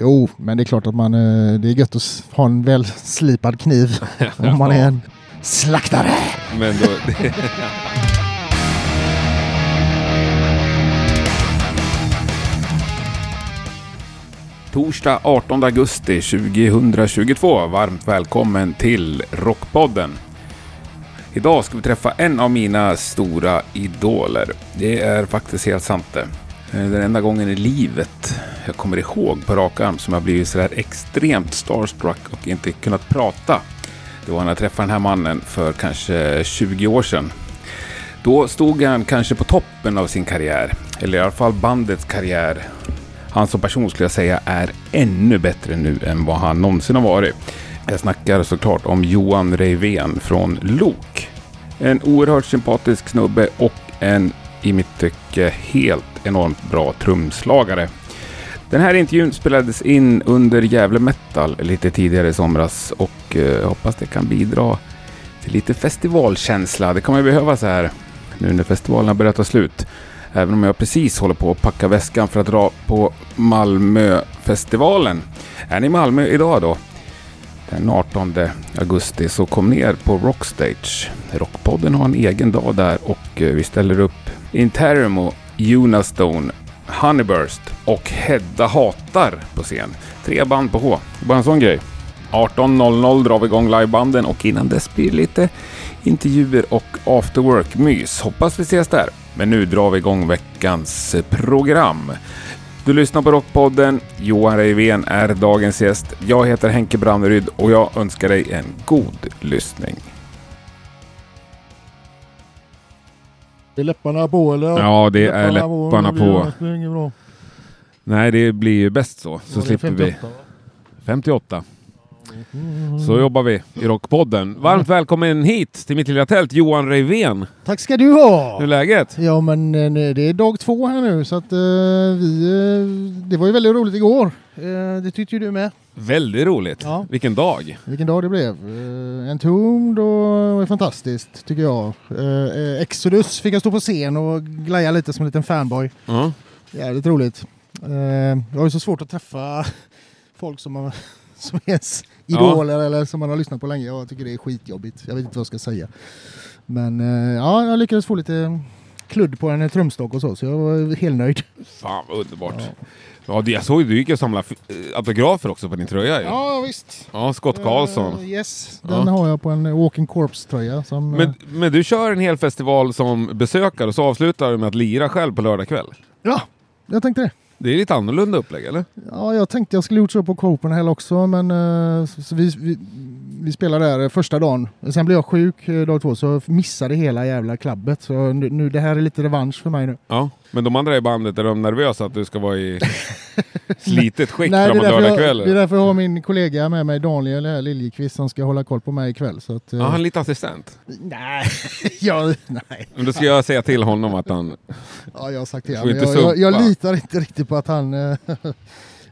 Jo, men det är klart att man, eh, det är gött att ha en väl slipad kniv om man är en slaktare. Men då, Torsdag 18 augusti 2022. Varmt välkommen till Rockpodden. Idag ska vi träffa en av mina stora idoler. Det är faktiskt helt sant det. Eh, den enda gången i livet jag kommer ihåg på rak arm som jag blivit sådär extremt starstruck och inte kunnat prata. Det var när jag träffade den här mannen för kanske 20 år sedan. Då stod han kanske på toppen av sin karriär, eller i alla fall bandets karriär. Han som person skulle jag säga är ännu bättre nu än vad han någonsin har varit. Jag snackar såklart om Johan Reivén från Lok. En oerhört sympatisk snubbe och en i mitt tycke helt enormt bra trumslagare. Den här intervjun spelades in under Gävle Metal lite tidigare i somras och eh, jag hoppas det kan bidra till lite festivalkänsla. Det kommer behövas här nu när festivalen har börjat ta slut. Även om jag precis håller på att packa väskan för att dra på Malmöfestivalen. Är ni i Malmö idag då? Den 18 augusti så kom ner på Rockstage. Rockpodden har en egen dag där och eh, vi ställer upp Intermo, Unastone, Honeyburst och Hedda Hatar på scen. Tre band på H. Bara en sån grej. 18.00 drar vi igång livebanden och innan dess blir det lite intervjuer och after work-mys. Hoppas vi ses där. Men nu drar vi igång veckans eh, program. Du lyssnar på Rockpodden. Johan Reivén är dagens gäst. Jag heter Henke Branneryd och jag önskar dig en god lyssning. Är läpparna på eller? Ja, det är läpparna på. Det inget bra. Nej, det blir ju bäst så. Så Ja, det slipper vi. 58, va? 58. Så jobbar vi i Rockpodden. Varmt välkommen hit till mitt lilla tält, Johan Reivén. Tack ska du ha! Hur är läget? Ja men eh, det är dag två här nu så att eh, vi, eh, det var ju väldigt roligt igår. Eh, det tyckte ju du med. Väldigt roligt. Ja. Vilken dag. Vilken dag det blev. Eh, en tomd och fantastiskt tycker jag. Eh, eh, Exodus fick jag stå på scen och glaja lite som en liten fanboy. Ja. Jävligt roligt. Eh, jag har ju så svårt att träffa folk som, har, som är ens idoler eller som man har lyssnat på länge. Jag tycker det är skitjobbigt. Jag vet inte vad jag ska säga. Men eh, ja, jag lyckades få lite kludd på en trumstock och så, så jag var helt nöjd. Fan vad underbart. Ja. det, jag såg ju, du gick och samlade eh, autografer också på din tröja ju. Ja, Ja, visst. Scott Karlsson. Eh, yes, den Ja. har jag på en Walking Corpse-tröja. Som, eh, Men, men du kör en hel festival som besökare och så avslutar du med att lira själv på lördag kväll. Ja, jag tänkte det. Det är lite annorlunda upplägg eller? Ja, jag tänkte jag skulle gjort så på Copenhagen också, men eh, så vi, vi, vi spelade där första dagen. Sen blev jag sjuk eh, dag två, så missade hela jävla klabbet. Så nu, nu, det här är lite revansch för mig nu. Ja. Men de andra i bandet, är de nervösa att du ska vara i slitet skick Nej, framåt därför lördag jag, kväll? det är därför jag har min kollega med mig, Daniel här, Liljekvist, som ska hålla koll på mig ikväll. Så att, eh, Ja, han är lite assistent. Nej, jag, nej. Men då ska jag säga till honom att han... Ja, jag har sagt till honom. Jag, jag, jag litar inte riktigt på att han... eh,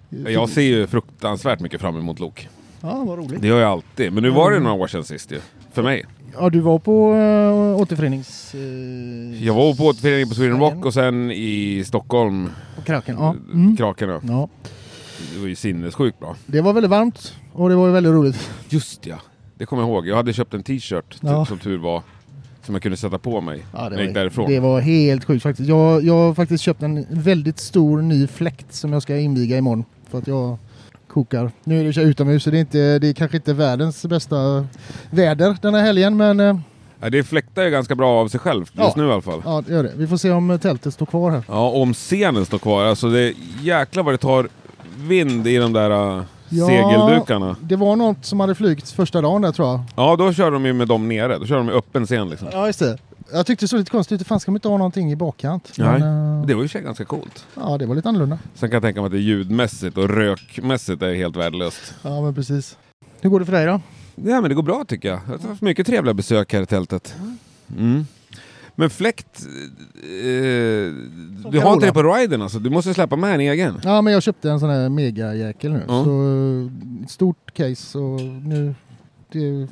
Jag ser ju fruktansvärt mycket fram emot Lok. Ja, vad roligt. Det gör jag alltid. Men nu var det ju några år sedan sist ju. För mig. Ja, du var på uh, återförenings... Uh, Jag var på återföreningen på Sweden Rock och sen i Stockholm, på Kraken. Ja. Mm. Kraken. ja. ja. Det var ju sinnessjukt bra. Det var väldigt varmt och det var ju väldigt roligt. Just ja. Det kommer jag ihåg. Jag hade köpt en t-shirt t- Ja. som tur var. Som jag kunde sätta på mig Ja, när jag gick därifrån. det var helt sjukt faktiskt. Jag, jag har faktiskt köpt en väldigt stor ny fläkt som jag ska inviga imorgon. För att jag kokar. Nu är det utomhus så det är, inte, det är kanske inte världens bästa väder den här helgen men eh, Ja, det fläktar ju ganska bra av sig själv just Ja. nu i alla fall. ja, det gör det. Vi får se om tältet står kvar här. Ja, om scenen står kvar. Alltså det jäklar vad det tar vind i de där uh, Ja. segeldukarna. Det var något som hade flygit första dagen där tror jag. Ja, då kör de ju med dem nere. Då kör de med öppen scen liksom. Ja, just det. Jag tyckte det såg lite konstigt ut. Fan ska de inte ha någonting i bakkant? Nej. Men, eh, Det var ju ganska coolt. ja, det var lite annorlunda. Sen kan jag tänka mig att det ljudmässigt och rökmässigt är helt värdelöst. Ja, men precis. Hur går det för dig då? Ja men det går bra tycker jag. Jag har haft mycket trevliga besök här i tältet. Mm. Men fläkt, eh, du har inte det på riden alltså? Du måste släppa med en egen. Ja, men jag köpte en sån här megajäkel nu. Ja. Så eh, stort case och nu... Det, Det är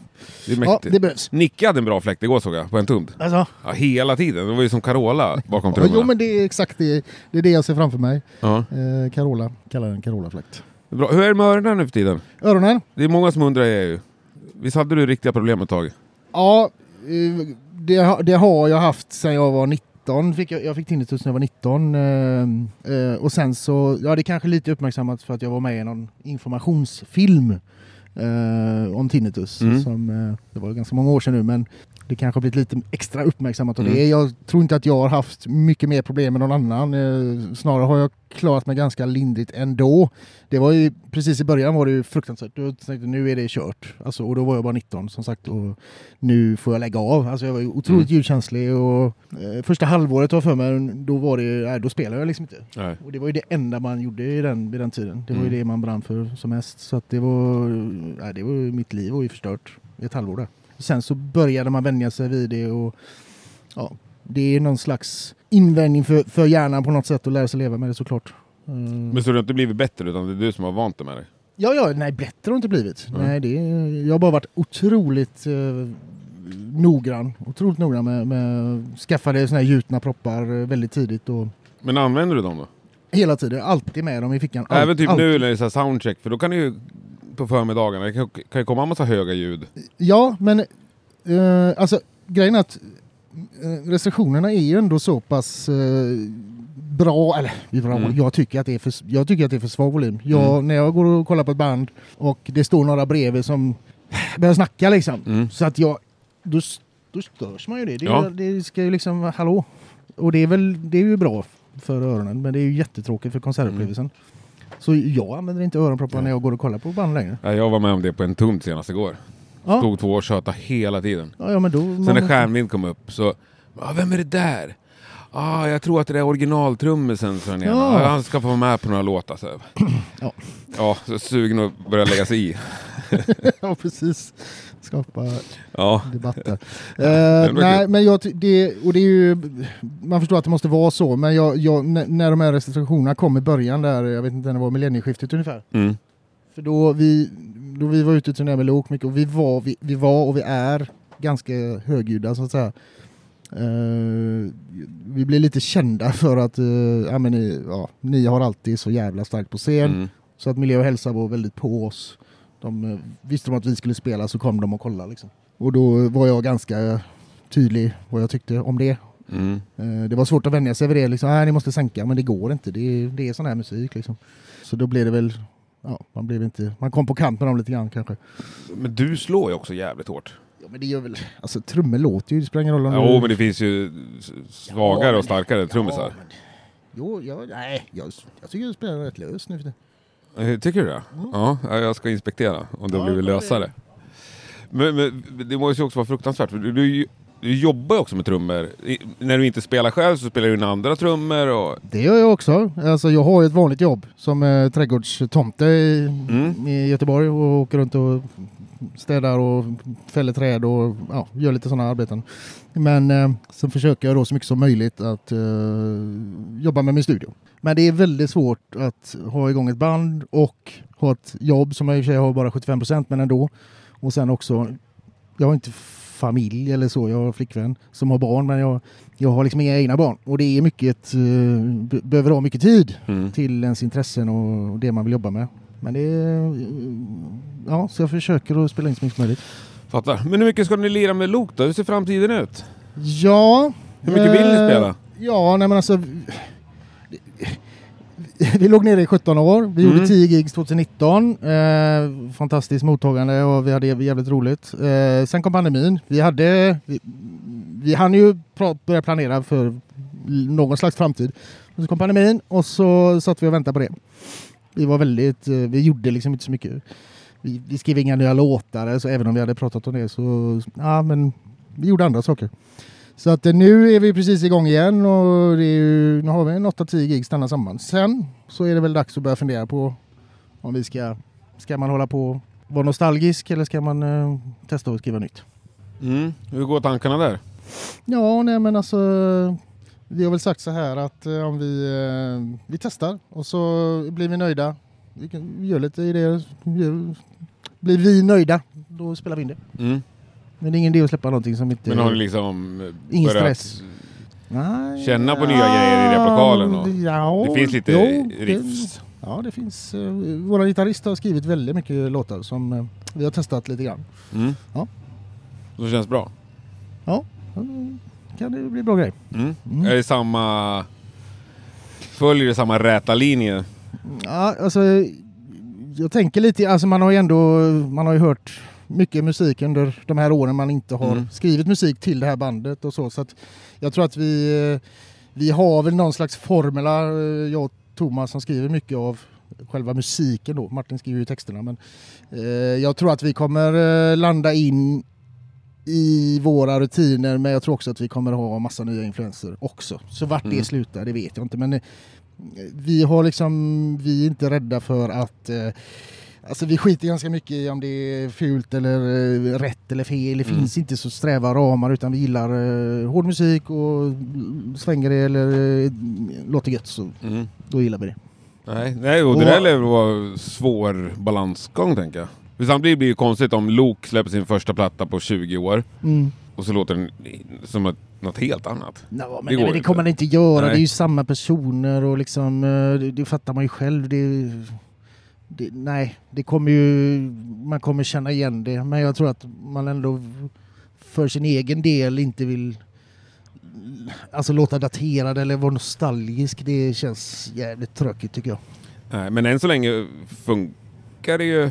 ja, mäktigt. det behövs. Nicke hade en bra fläkt igår såg jag, på en tumd. Alltså, Ja, hela tiden. Det var ju som Carola bakom ja, trummorna. jo men det är exakt det, det är det jag ser framför mig. Ja. Eh, Carola, kallar den Carola-fläkt. Bra. Hur är det med öronen nu för tiden? Öronen? Det är många som undrar ju. Visst hade du riktiga problem ett tag? Ja, eh, det, det har jag haft sedan jag var 19. Fick jag, jag fick tinnitus när jag var 19. eh, eh, och sen så, ja det är kanske lite uppmärksammat för att jag var med i någon informationsfilm om tinnitus. Mm. Som, eh, det var ganska många år sedan nu men det kanske har blivit lite extra uppmärksammat av Mm. det. Jag tror inte att jag har haft mycket mer problem än någon annan. Eh, snarare har jag klarat mig ganska lindrigt ändå. Det var ju precis i början var det ju fruktansvärt. Då tänkte jag, nu är det kört. Alltså, och då var jag bara 19 som sagt. Och nu får jag lägga av. Alltså, jag var ju otroligt Mm. ljudkänslig och eh, första halvåret var för mig, då var det, nej, då spelade jag liksom inte. Nej. Och det var ju det enda man gjorde i den, i den tiden. Det var Mm. ju det man brann för som mest. Så att det var, nej, det var mitt liv var ju förstört i ett halvår där. Sen så började man vänja sig vid det och ja, det är någon slags invändning för, för hjärnan på något sätt att lära sig leva med det såklart. Eh, Men så du har inte blivit bättre utan det är du som har vant dig med det? Ja, ja, nej bättre har det inte blivit. Mm. Nej, det, jag har bara varit otroligt eh, noggrann. Otroligt noggrann med, med skaffade såna här gjutna proppar eh, väldigt tidigt och Men använder du dem då? hela tiden, alltid med dem i fickan. Även typ allt. nu när det är soundcheck, för då kan det ju på förmiddagarna, det kan, kan ju komma en massa höga ljud. Ja, men eh, alltså grejen är att eh, restriktionerna är ju ändå så pass eh, bra, eller bra, Mm. jag, tycker att det är för, jag tycker att det är för svag volym. Jag, Mm. När jag går och kollar på ett band och det står några bredvid som börjar snacka liksom, Mm. så att jag, då, då störs man ju det. Det, Ja. det ska ju liksom, hallå? Och det är väl, det är ju bra för öronen, men det är ju jättetråkigt för konsertupplevelsen. Så jag använder inte öronproppar när jag går och kollar på band längre. Ja, Jag var med om det på en tunt senast igår. Ja, Stod två och tjötade hela tiden. ja, ja men då... Sen när Stjärnvind kom upp så, ah, vem är det där? Ah, jag tror att det är originaltrummisen, sa. Ja. Ah, han ska få vara med på några låtar. Så. Ja. ja, så sugen att börja lägga sig i. ja, precis. Skapa Ja, debatt där. det Eh, var nej, men jag, det, och det är ju, man förstår att det måste vara så, men jag, jag, när, de här restriktionerna kom i början där, jag vet inte när det var millennieskiftet ungefär. mm. För då vi, då vi var ute och turnerade med Lok mycket och vi var, vi, vi var och vi är ganska högljudda så att säga. Eh, vi blev lite kända för att eh, ja, men ni, ja, ni har alltid så jävla starkt på scen. Mm. Så att miljö och hälsa var väldigt på oss. De eh, visste de att vi skulle spela så kom de och kollade. Liksom. Och då var jag ganska tydlig vad jag tyckte om det. Mm. Eh, det var svårt att vänja sig vid det. Liksom. Nej, ni måste sänka, men det går inte. Det är, det är sån här musik. Liksom. Så då blev det väl... Ja, man, blev inte, man kom på kant med dem lite grann kanske. Men du slår ju också jävligt hårt. Ja, men det gör väl... Alltså trummor låter ju, det spelar ingen roll om Jo, men det finns ju svagare men- och starkare trummisar. Ja, men- Jo, jag, nej, jag, jag tycker du spelar rätt löst nu för det. Eh, Tycker du det? Ja, ja, jag ska inspektera om det Ja, det- lösare. Men, men det måste ju också vara fruktansvärt, för du, du, du jobbar ju också med trummor. I, när du inte spelar själv så spelar du in andra trummor och... Det gör jag också. Alltså, jag har ju ett vanligt jobb som eh, trädgårdstomte i, Mm. i Göteborg och åker runt och städar och fäller träd och ja, gör lite sådana arbeten. Men eh, sen försöker jag då så mycket som möjligt att eh, jobba med min studio. Men det är väldigt svårt att ha igång ett band och ha ett jobb som jag i och för sig har bara 75 procent men ändå. Och sen också, jag har inte familj eller så, jag har flickvän som har barn men jag, jag har liksom inga egna barn. Och det är mycket, eh, be- behöver ha mycket tid Mm. till ens intressen och det man vill jobba med. Men det är, ja, så jag försöker att spela in så mycket som möjligt. Fattar. Men hur mycket ska ni lira med Lok då? Hur ser framtiden ut? Ja. Hur mycket vill ni eh, spela? Ja, nej men alltså. Vi låg nere i 17 år. Vi Mm. gjorde 10 gigs 2019. Eh, fantastiskt mottagande och vi hade jävligt roligt. Eh, sen kom pandemin. Vi hade, vi, vi hann ju pra- börja planera för någon slags framtid. Och så kom pandemin och så satt vi och väntade på det. Vi var väldigt, eh, vi gjorde liksom inte så mycket. Vi, vi skrev inga nya låtar, så även om vi hade pratat om det så, ja men vi gjorde andra saker. Så att eh, nu är vi precis igång igen och ju, nu har vi en 8-10 gigs denna sommaren. Sen så är det väl dags att börja fundera på om vi ska, ska man hålla på och vara nostalgisk eller ska man eh, testa att skriva nytt? Mm. Hur går tankarna där? Ja, nej men alltså vi har väl sagt så här att eh, om vi, eh, vi testar och så blir vi nöjda. Vi, kan, vi gör lite idéer. Blir vi nöjda, då spelar vi in det. Mm. Men det är ingen idé att släppa någonting som inte... Men har ni liksom eh, Ingen stress. Känna på nya grejer i replokalen? Ja, det finns lite jo, det- riffs? Ja, det finns... Eh, våra gitarrist har skrivit väldigt mycket låtar som eh, vi har testat lite grann. Mm. Ja. Så känns bra. Ja, kan det bli bra grej. Mm. Mm. Är det samma... Följer det samma räta linje? Ja, alltså... Jag tänker lite, alltså man har ju ändå, man har ju hört mycket musik under de här åren man inte har Mm. skrivit musik till det här bandet och så. Så att jag tror att vi, vi har väl någon slags formula, eh, jag och Thomas som skriver mycket av själva musiken då. Martin skriver ju texterna men eh, jag tror att vi kommer eh, landa in i våra rutiner men jag tror också att vi kommer ha massa nya influenser också. Så vart Mm. det slutar det vet jag inte men eh, vi har liksom, vi är inte rädda för att eh, Alltså vi skiter ganska mycket i om det är fult eller eh, rätt eller fel. Det Mm. finns inte så sträva ramar utan vi gillar eh, hård musik och svänger det eller eh, låter gött så Mm. då gillar vi det. Nej, nej och det där lär vara svår balansgång tänker jag. För samtidigt blir det ju konstigt om Luke släpper sin första platta på 20 år Mm. och så låter den som ett, något helt annat. No, Det men det, det inte. kommer det inte göra. Nej. Det är ju samma personer och liksom, eh, det, det fattar man ju själv. Det, det, nej, det kommer ju, man kommer känna igen det. Men jag tror att man ändå för sin egen del inte vill alltså låta daterad eller vara nostalgisk. Det känns jävligt tråkigt tycker jag. Nej, men än så länge funkar det ju.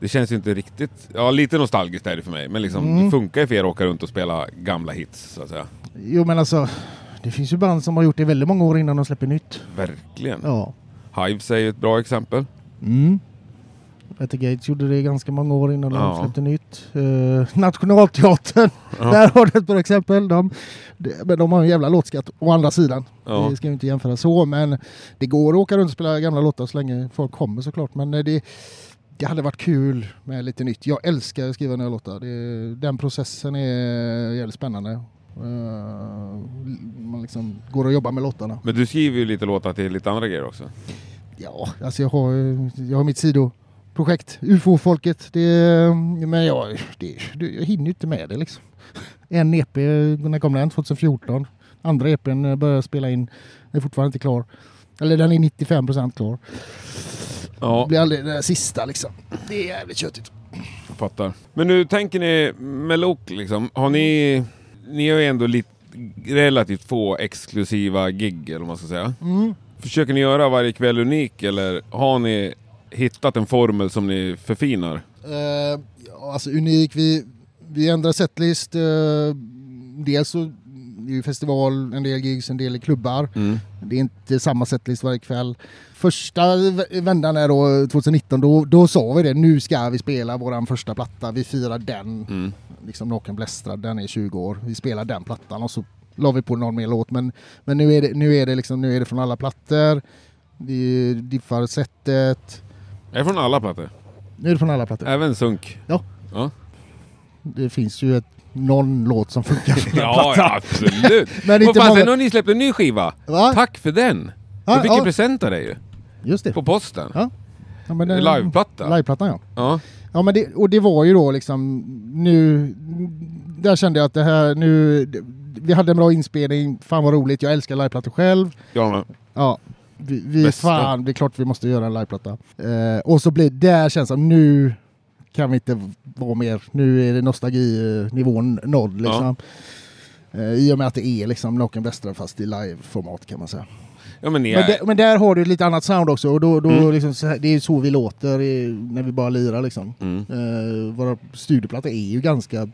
Det känns ju inte riktigt... Ja, lite nostalgiskt är det för mig. Men liksom, Mm. det funkar ju för er att åka runt och spela gamla hits, så att säga. Jo men alltså, det finns ju band som har gjort det väldigt många år innan de släpper nytt. Verkligen. Ja. Hives är ju ett bra exempel. Mm. The Gates gjorde det ganska många år innan Ja. de släppte nytt. Uh, Nationalteatern, Ja. där har du ett bra exempel. De, de, men de har en jävla låtskatt å andra sidan. Ja. Det ska vi inte jämföra så, men det går att åka runt och spela gamla låtar så länge folk kommer såklart. Men eh, det, det hade varit kul med lite nytt. Jag älskar att skriva nya låtar. Det, den processen är jävligt spännande. Eh, man liksom går och jobbar med låtarna. Men du skriver ju lite låtar till lite andra grejer också. Ja, alltså jag har, jag har mitt sidoprojekt, UFO-folket. Det, men jag, det, jag hinner ju inte med det liksom. En EP, när kom den? 2014. Andra EPn började spela in, den är fortfarande inte klar. Eller den är 95% klar. Ja, Det blir aldrig den där sista liksom. Det är jävligt köttigt. jag fattar. Men nu tänker ni med Luke liksom. Har ni... Ni har ju ändå lite, relativt få exklusiva gig, eller vad man ska säga. Mm. Försöker ni göra varje kväll unik, eller har ni hittat en formel som ni förfinar? Eh, ja, alltså unik, vi, vi ändrar setlist. Eh, dels så det är ju festival, en del gigs, en del klubbar. Mm. Det är inte samma setlist varje kväll. Första vändan är då 2019, då, då sa vi det, nu ska vi spela våran första platta, vi firar den, Mm. liksom Naken Blästrad, den är 20 år, vi spelar den plattan och så la vi på någon mer låt. Men, men nu, är det, nu, är det liksom, nu är det från alla plattor, vi diffar sättet, Är det från alla plattor? nu är det från alla plattor. Även Sunk? Ja. Ja, Det finns ju ett, någon låt som funkar från en ja, platta. ja absolut! Men Vad inte fan, många... sen har ni släppt en ny skiva! Va? Tack för den! Ja, Jag fick ja. en present av dig ju. Just det. På posten. Ja. Ja, men den- Liveplatta. Liveplattan ja. Ja. Ja men det, och det var ju då liksom nu, där kände jag att det här nu, vi hade en bra inspelning, fan vad roligt, jag älskar liveplattor själv. ja men, Ja, vi, vi Bästa. fan, det är klart vi måste göra en liveplatta. Eh, och så blir där känns det som nu kan vi inte vara mer, nu är det nostalginivån nådd liksom. Eh, I och med att det är liksom Naken Västra fast i liveformat kan man säga. ja, men Men, men där har du lite annat sound också och då, då Mm. liksom, det är så vi låter när vi bara lirar liksom. Mm. Uh, våra studioplattor är ju ganska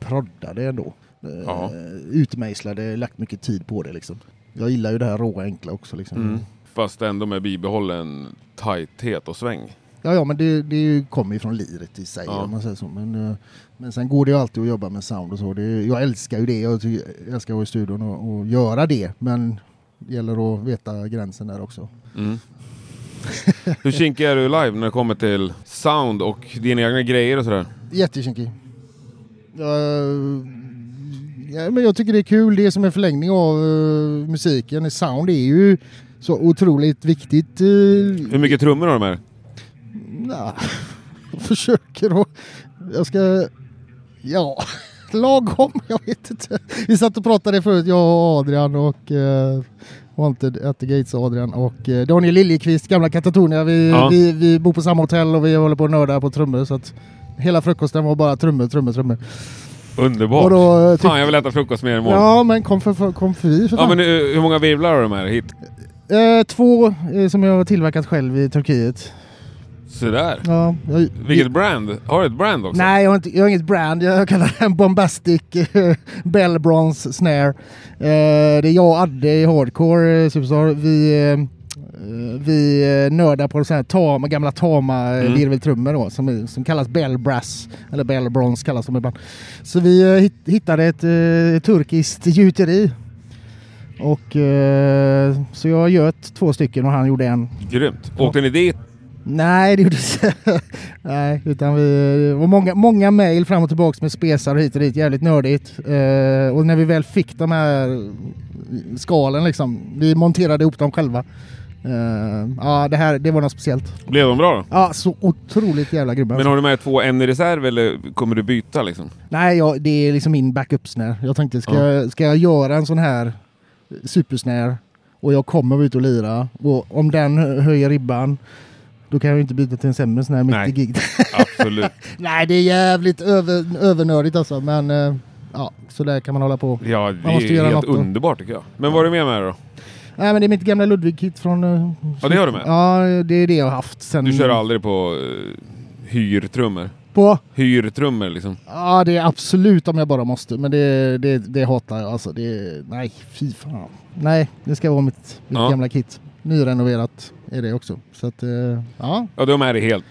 proddade ändå. Uh, Ja. Utmejslade, lagt mycket tid på det liksom. Jag gillar ju det här råa enkla också liksom. Mm. Fast ändå med bibehållen tajthet och sväng. Ja, ja, men det, det kommer ju från liret i sig Ja. om man säger så. Men, eh, men sen går det ju alltid att jobba med sound och så. Det, jag älskar ju det. Jag, tycker, jag älskar att vara i studion och, och göra det. Men det gäller att veta gränsen där också. Mm. Hur kinkig är du live när det kommer till sound och dina egna grejer och sådär? Jättekinkig. Jag, ja, men jag tycker det är kul. Det som är förlängning av eh, musiken. Sound är ju så otroligt viktigt. Uh, Hur mycket trummor har de här? Jag försöker att... Jag ska... Ja, lagom, jag vet inte. Vi satt och pratade förut, jag och Adrian och uh, Wanted at the Gates Adrian och uh, Daniel Liljekvist, gamla Katatonia. Vi, Ja. vi, vi bor på samma hotell och vi håller på och nördar på trummor så att hela frukosten var bara trummor, trummor, trummor. Underbart. Och då, tyck- Fan, jag vill äta frukost med er imorgon. Ja, men kom, för, för, kom förbi för Ja, men hur, hur många virvlar har med dig hit? Eh, två eh, som jag har tillverkat själv i Turkiet. Sådär. Ja, jag, Vilket brand? Har du ett brand också? Nej, jag har, inte, jag har inget brand. Jag kallar det en Bombastic eh, Bell Bronze Snare. Eh, det är jag och Adde i Hardcore eh, Superstar. Vi, eh, vi eh, nördar på sådana här tama, gamla tama Mm. virveltrummor då, som, som kallas Bell Brass. Eller Bell Bronze kallas de ibland. Så vi hitt, hittade ett eh, turkiskt gjuteri. Och eh, så jag gjort två stycken och han gjorde en. Grymt. Åkte ni dit? Nej, det gjorde inte. Nej, utan vi... Det var många, många mejl fram och tillbaka med spesar hit och dit. Jävligt nördigt. Eh, och när vi väl fick de här skalen liksom. Vi monterade ihop dem själva. Eh, ja, det här det var något speciellt. Blev de bra då? Ja, så otroligt jävla grymma. Men har du med två en i reserv eller kommer du byta liksom? Nej, ja, det är liksom min backup-snare. Jag tänkte, ska, Ja. jag, ska jag göra en sån här supersnare och jag kommer ute och lira och om den hö- höjer ribban då kan jag ju inte byta till en sämre snare mitt Nej. i giget. Absolut. Nej, det är jävligt över, övernördigt alltså, men eh, ja, så där kan man hålla på. Ja, det Man måste är göra helt något då. underbart tycker jag. Men vad är du med med då? Nej, men det är mitt gamla Ludwig-kit från... eh, Ja, det har du med? Ja, det är det jag har haft sen... Du kör aldrig på uh, hyrtrummor? På? Hyrtrummor liksom? Ja, det är absolut om jag bara måste, men det, det, det hatar jag alltså. Det, nej, fy fan. Nej, det ska vara mitt, mitt Ja. gamla kit. Nyrenoverat är det också. Så att, eh, ja. Ja, har med dig helt,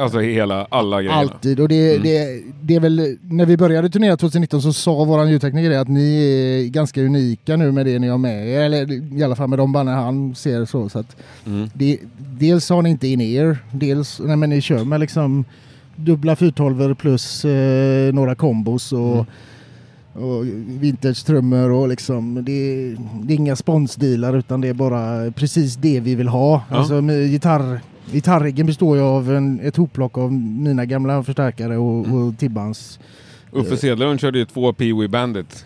alltså hela, alla grejerna? Alltid. Och det, Mm. det, det är väl, när vi började turnera 2019 så sa våran ljudtekniker det att ni är ganska unika nu med det ni har med er. Eller i alla fall med de banden han ser så. så att Mm. det, dels har ni inte in-ear, dels nej, men ni kör med liksom dubbla 412 plus eh, några kombos och, Mm. Och vintage-trummor och liksom det, det är inga sponsdealar utan det är bara precis det vi vill ha. Ja. Alltså gitarr, gitarriggen består ju av en, ett hopplock av mina gamla förstärkare och, Mm. och Tibbans. Uffe Sedlund körde ju två Pee Wee Bandit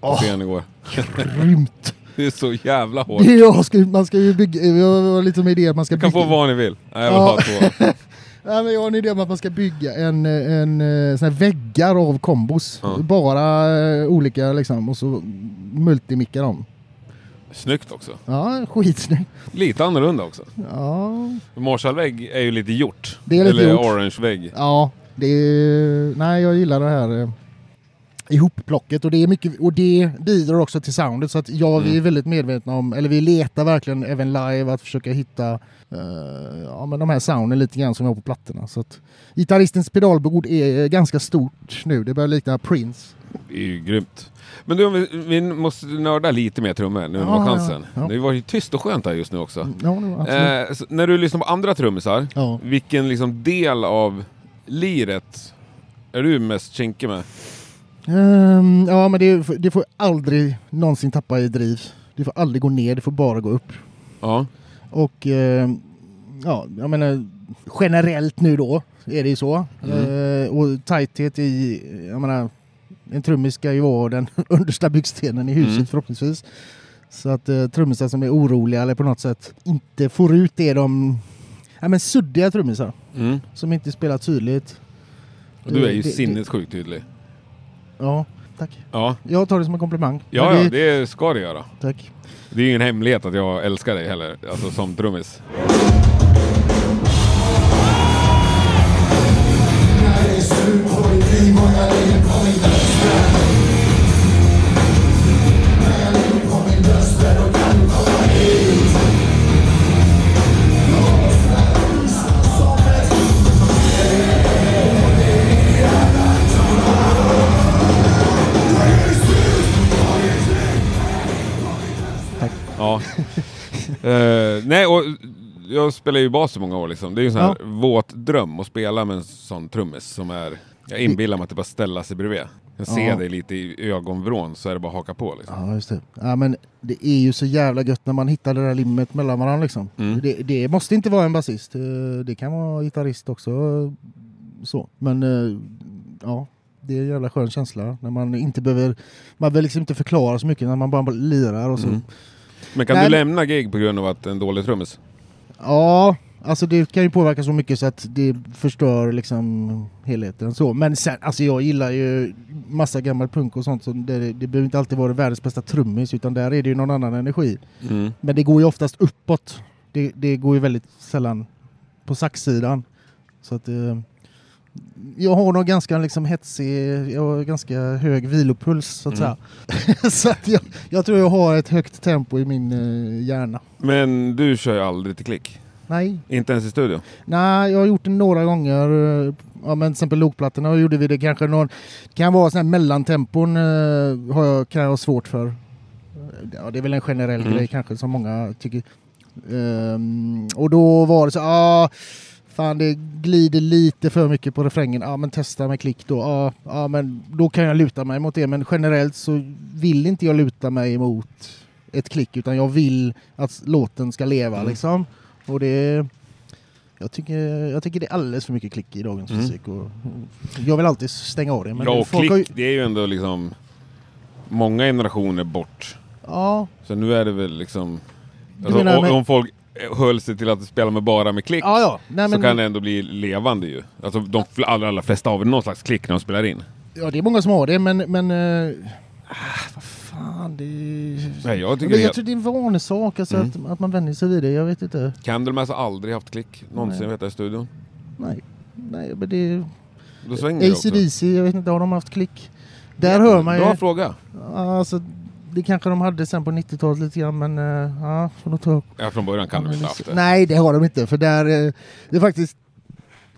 på Åh. scen igår. Grymt! Det är så jävla hårt. Är ska, man ska ju bygga, jag har lite med idé att man ska Du kan bygga. få vad ni vill. Nej, jag vill Ja. ha två. Nej, men jag har en idé om att man ska bygga en, en, eh, sån här väggar av kombos. Ja. Bara eh, olika liksom och så multimicka dem. Snyggt också. Ja, skitsnyggt. Lite annorlunda också. Ja, Marshallvägg är ju lite gjort. Det är lite Eller gjort. orangevägg. ja det är, nej jag gillar det här eh, ihopplocket och det är mycket och det bidrar också till soundet så att ja, vi är Mm. väldigt medvetna om, eller vi letar verkligen även live att försöka hitta eh, ja, men de här sounden lite grann som vi har på plattorna. Så att gitarristens pedalbord är ganska stort nu, det börjar likna Prince. Det är ju grymt. Men du, vi, vi måste nörda lite mer trummor nu när Ja, vi har ja, chansen. ja. Det var ju tyst och skönt här just nu också. Ja, var absolut. Eh, när du lyssnar på andra trummisar, Ja. vilken liksom del av liret är du mest kinkig med? Ehm, ja, men det, det får aldrig någonsin tappa i driv. Det får aldrig gå ner, det får bara gå upp. Ja. Och ehm, ja, jag menar generellt nu då är det ju så. Mm. Eh, och tajthet i, jag menar, en trummis ska ju vara den understa byggstenen i huset Mm. förhoppningsvis. Så att eh, trummisar som är oroliga eller på något sätt inte får ut det de, ja men suddiga trummisar Mm. som inte spelar tydligt. Och du är ju det- sinnessjukt tydlig. Ja, tack. Ja, Jag tar det som en komplimang. ja, Men ja det ska du göra. Tack. Det är ingen hemlighet att jag älskar dig heller, alltså som trummis. Jag spelar ju bas i många år liksom. Det är ju en sån här våt dröm att spela med en sån trummis som är... Jag inbillar mig att det bara ställa sig bredvid. Jag ser Ja. dig lite i ögonvrån så är det bara att haka på liksom. Ja, just det. Ja, men det är ju så jävla gött när man hittar det där limmet mellan varandra liksom. Mm. Det, det måste inte vara en basist. Eh, Det kan vara gitarrist också. Så. Men eh, ja, Det är en jävla skön känsla när man inte behöver, man behöver liksom inte förklara så mycket när man bara lirar och så. Mm. Men kan Nej, du lämna gig på grund av att en dålig trummis? Ja, alltså det kan ju påverka så mycket så att det förstör liksom helheten. Så. Men sen, alltså jag gillar ju massa gammal punk och sånt. Så det, det behöver inte alltid vara världens bästa trummis utan där är det ju någon annan energi. Mm. Men det går ju oftast uppåt. Det, det går ju väldigt sällan på saxsidan. Så att eh, jag har nog ganska liksom hetsig, jag har ganska hög vilopuls så att Mm. säga. så att jag, jag tror jag har ett högt tempo i min eh, hjärna. Men du kör ju aldrig till klick? Nej, Inte ens i studio? Nej, jag har gjort det några gånger. eh, Ja, men till exempel lokplattorna gjorde vi det kanske någon... Det kan vara sådana här mellantempon eh, har jag, kan jag ha svårt för. Ja, det är väl en generell Mm. grej kanske som många tycker. Ehm, och då var det så ah, Fan det glider lite för mycket på refrängen. Ja men testa med klick då. Ja, ja men då kan jag luta mig mot det. Men generellt så vill inte jag luta mig mot ett klick utan jag vill att låten ska leva Mm. liksom. Och det... Jag tycker, jag tycker det är alldeles för mycket klick i dagens Mm. musik. Och jag vill alltid stänga av det. Men ja, och folk klick, ju, det är ju ändå liksom många generationer bort. ja, Så nu är det väl liksom... Alltså, menar om, med- om folk höll sig till att spela med bara med klick ja, ja. Nej, så men, kan det ändå bli levande ju. Alltså de allra, allra flesta har väl någon slags klick när de spelar in. ja, det är många som har det, men... men uh, ah, vad fan, det... Nej, jag tycker men jag är- tror det är en vanesak, alltså, Mm. att, att man vänjer sig vid det. Jag vet inte. Candlemass har aldrig haft klick någonsin Nej. vet jag i studion. Nej, nej men det... Då svänger också. ACDC, jag vet inte, har de haft klick? Där hör man ju... Bra fråga. Ja, Alltså, det kanske de hade sen på 90-talet lite grann, men uh, ja, får nog ta upp. Ja, från början kan de inte haft det. Nej, det har de inte, för där... eh, det är faktiskt...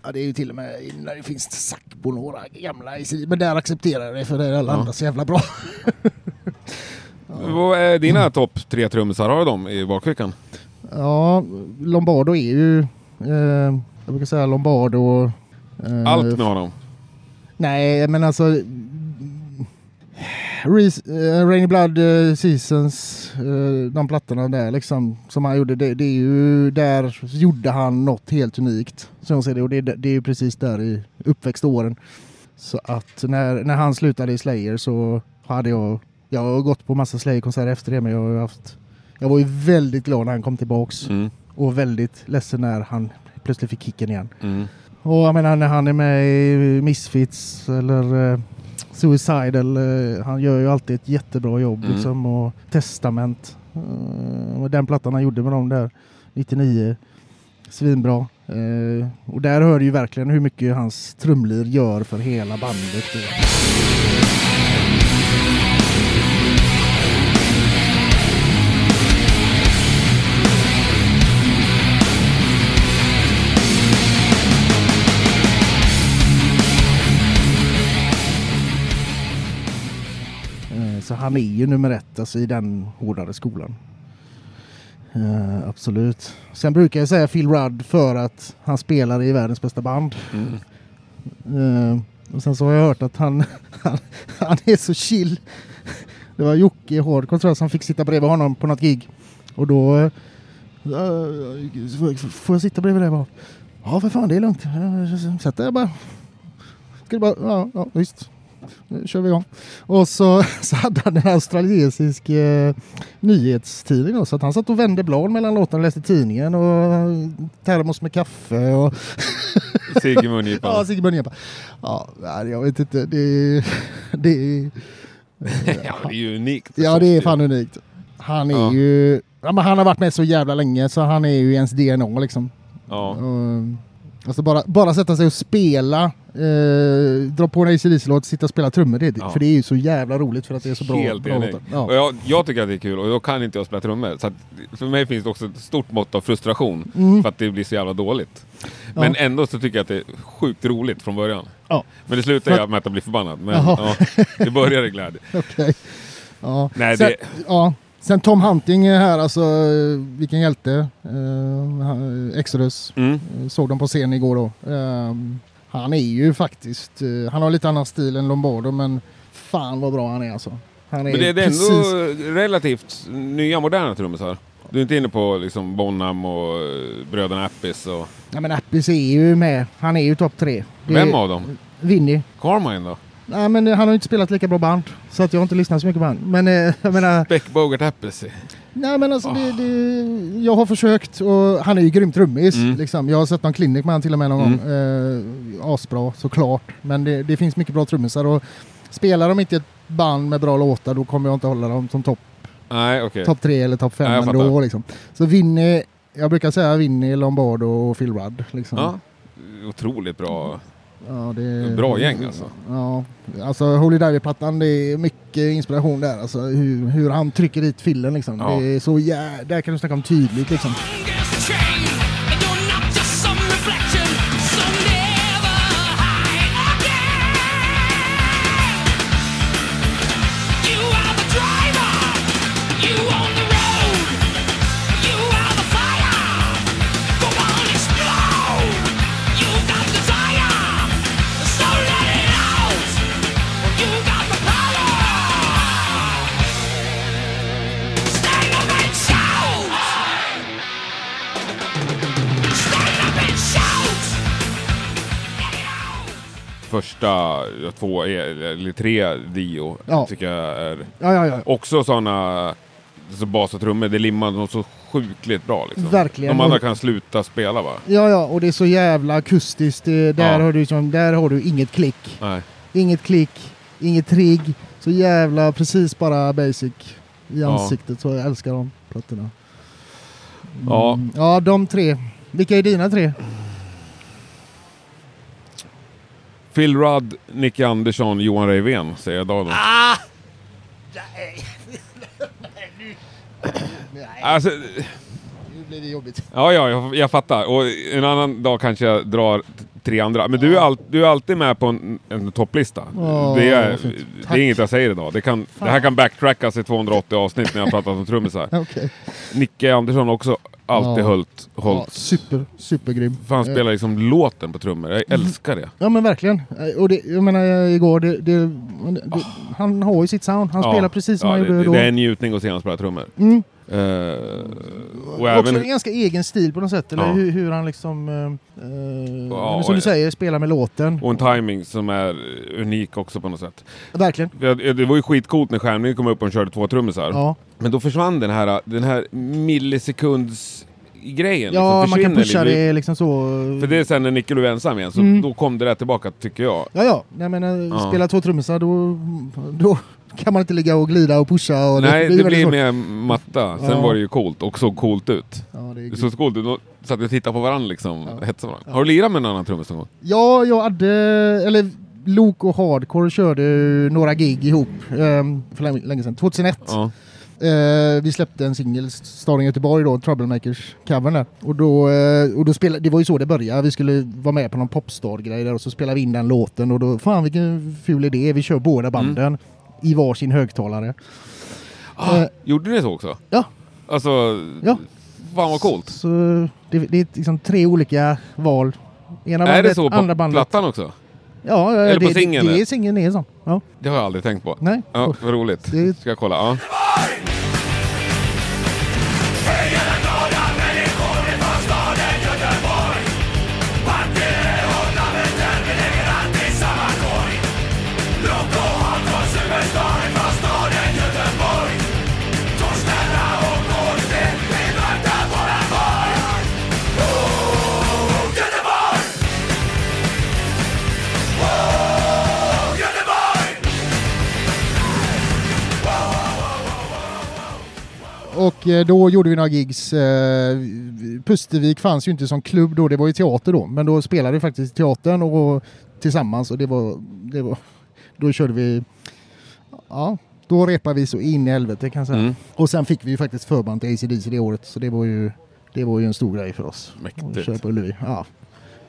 Ja, det är ju till och med när det finns Sackbo några gamla ACDC, men där accepterar jag det för det är alla Ja. andra så jävla bra. Vad är dina topp tre trummisar? Har du dem i bakfickan? Ja, Lombardo är ju... Eh, jag brukar säga Lombardo... eh, Allt med honom? Nej, men alltså... Eh, Rainy Blood eh, Seasons, eh, de plattorna där liksom som han gjorde, det, det är ju där gjorde han något helt unikt. Som jag ser det och det, det är ju precis där i uppväxtåren. Så att när, när han slutade i Slayer så hade jag, jag har gått på massa Slayer-konserter efter det men jag har haft, jag var ju väldigt glad när han kom tillbaks Mm. och väldigt ledsen när han plötsligt fick kicken igen. Mm. Och jag menar när han är med i Misfits eller Suicidal, eh, han gör ju alltid ett jättebra jobb Mm. liksom. Och Testament, eh, och den plattan han gjorde med dem där 99, svinbra. Eh, och där hör du ju verkligen hur mycket hans trumlir gör för hela bandet. Då. Eh, Så han är ju nummer ett alltså, i den hårdare skolan. Eh, absolut. Sen brukar jag säga Phil Rudd för att han spelar i världens bästa band. Mm. Eh, och sen så har jag hört att han, han, han är så chill. Det var Jocke i Hardcore tror jag som fick sitta bredvid honom på något gig. Och då... eh, får jag sitta bredvid dig bara? Ja för fan det är lugnt. Eh, Sätt dig bara. Ska du bara... Ja, ja visst. Nu kör vi igång. Och så, så hade han en australiensisk eh, nyhetstidning då, så att han satt och vände blad mellan låtarna och läste tidningen och eh, termos med kaffe och Sigge Ja, Mungipan. Sigge Bunjepa. Ja, jag vet inte. Det, det, ja, det är ju unikt. ja, det är fan unikt. Han är Ja. ju... Ja, men han har varit med så jävla länge så han är ju ens DNA liksom. Ja. Uh, alltså bara, bara sätta sig och spela, eh, dra på en ACDC-låt, sitta och spela trummor. Det, Ja. För det är ju så jävla roligt för att det är så bra, Helt bra låtar. Och Ja. jag, jag tycker att det är kul och då kan inte jag spela trummor. Så för mig finns det också ett stort mått av frustration Mm. för att det blir så jävla dåligt. Men ändå så tycker jag att det är sjukt roligt från början. Ja, Men det slutar ju med att jag blir förbannad. Men ja, det börjar i glädje. okej. Ja. Nej, Sen, det, ja. Sen Tom Hunting är här, alltså eh, vilken hjälte. Han- Exodus. mm, Eh, Såg dem på scen igår då. Ehm, han är ju faktiskt, eh, han har lite annan stil än Lombardo men fan vad bra han är alltså. Han är men det är precis, ändå relativt nya moderna trummisar. Du är inte inne på liksom Bonham och eh, bröderna Appis och... Ja men Appis är ju med, han är ju topp tre. Det Vem av dem? Vinny. Carmine då? Nej, men han har ju inte spelat lika bra band. Så att jag har inte lyssnat så mycket på han. Men eh, jag menar... Beck Bogart Applesy. Nej men alltså det, det, jag har försökt och han är ju grymt trummis. Mm. Liksom. Jag har sett någon klinik med han till och med någon Mm. gång. Eh, asbra såklart. Men det, det finns mycket bra trummisar och spelar de inte ett band med bra låtar då kommer jag inte hålla dem som topp Nej, okej. top tre eller topp fem jag ändå. Liksom. Så Vinny, jag brukar säga Vinny, Lombardo och Phil Rudd. Liksom. Ja. Otroligt bra. Ja, det är, Bra gäng, alltså. Ja, alltså Holy Diver-plattan det är mycket inspiration där. Alltså hur, hur han trycker dit fillen liksom. Ja. Det är så jä... Där kan du snacka om tydligt liksom. Första två, eller tre Dio Ja. tycker jag är Ja, ja, också sådana så bas och trummor. Det limmar något så sjukligt bra liksom. Verkligen. De andra kan sluta spela va? Ja, ja, och det är så jävla akustiskt. Där, har du, liksom, där har du inget klick. Nej. Inget klick, inget trigg. Så jävla precis bara basic i ansiktet. Så jag älskar de plattorna. Mm. Ja. Ja, de tre. Vilka är dina tre? Phil Rudd, Nicky Andersson, Johan Reivén säger jag då. då. Ah! Alltså, Nu blir det jobbigt. ja, ja, jag, jag fattar. Och en annan dag kanske jag drar tre andra. Men du är, all, du är alltid med på en, en topplista. Åh, det, är, det är inget jag säger idag. Det, kan, det här kan backtrackas i 280 avsnitt när jag pratat om trummisar. Okej. Nicke Andersson också alltid Ja. hållit, Ja, hållit super, supergrym. För han Eh, spelar liksom låten på trummor. Jag älskar det. Ja men verkligen. Eh, Och det, jag menar eh, igår, det, det, det, han har ju sitt sound. Han Ja. spelar precis som ja, han det, gjorde då. det är en njutning att se honom spela trummor. Mm. Eh, och Också även... en ganska egen stil på något sätt. Eller Ja. hur, hur han liksom, eh, Ja, som du säger, spelar med låten. Och en timing som är unik också på något sätt. Verkligen. Ja, Det var ju skitcoolt när Stjärnving kom upp och körde två trummisar. Ja, Men då försvann den här, den här millisekunds grejen. ja liksom, man kan pusha lite. det liksom så. För det är sen när Nicke blev ensam igen, så Mm. då kom det där tillbaka tycker jag. Ja, ja. Jag menar, Ja. spela två trummisar då, då kan man inte ligga och glida och pusha. Och Nej, det, väldigt blir mer matta. Sen Ja. var det ju coolt och såg coolt ut. Ja, det Det såg coolt ut. Då satt vi och tittade på varandra liksom, Ja. hetsade varandra. Har du lirat med en annan trummis någon gång? Ja, jag hade, eller Lok och Hardcore körde några gig ihop ehm, för länge, sedan. 2001. Ja. Eh, vi släppte en singel, Staden Göteborg då, Troublemakers covern där. Och då, eh, och då spelade, det var ju så det började. Vi skulle vara med på någon popstar-grej där och så spelade vi in den låten och då, fan vilken ful idé, vi kör båda banden i varsin högtalare. Ah, Eh, gjorde ni så också? Ja. Alltså, Ja. fan vad coolt. Så det, det är liksom tre olika val. Ena är bandet, det så på andra bandet. plattan också? Ja, eh, Eller på det, singeln, det, det är singeln är sån. Ja, Det har jag aldrig tänkt på. nej. Ja, vad roligt. Det- Ska jag kolla? Ja. Och eh, då gjorde vi några gigs. Eh, Pustervik fanns ju inte som klubb då, det var ju teater då. Men då spelade vi faktiskt i teatern och tillsammans och det var, det var då körde vi, ja, då repade vi så in i helvete kan jag säga. Mm. Och sen fick vi ju faktiskt förband till ACDC det året så det var ju, det var ju en stor grej för oss. Mäktigt. köra på Ullevi. Ja.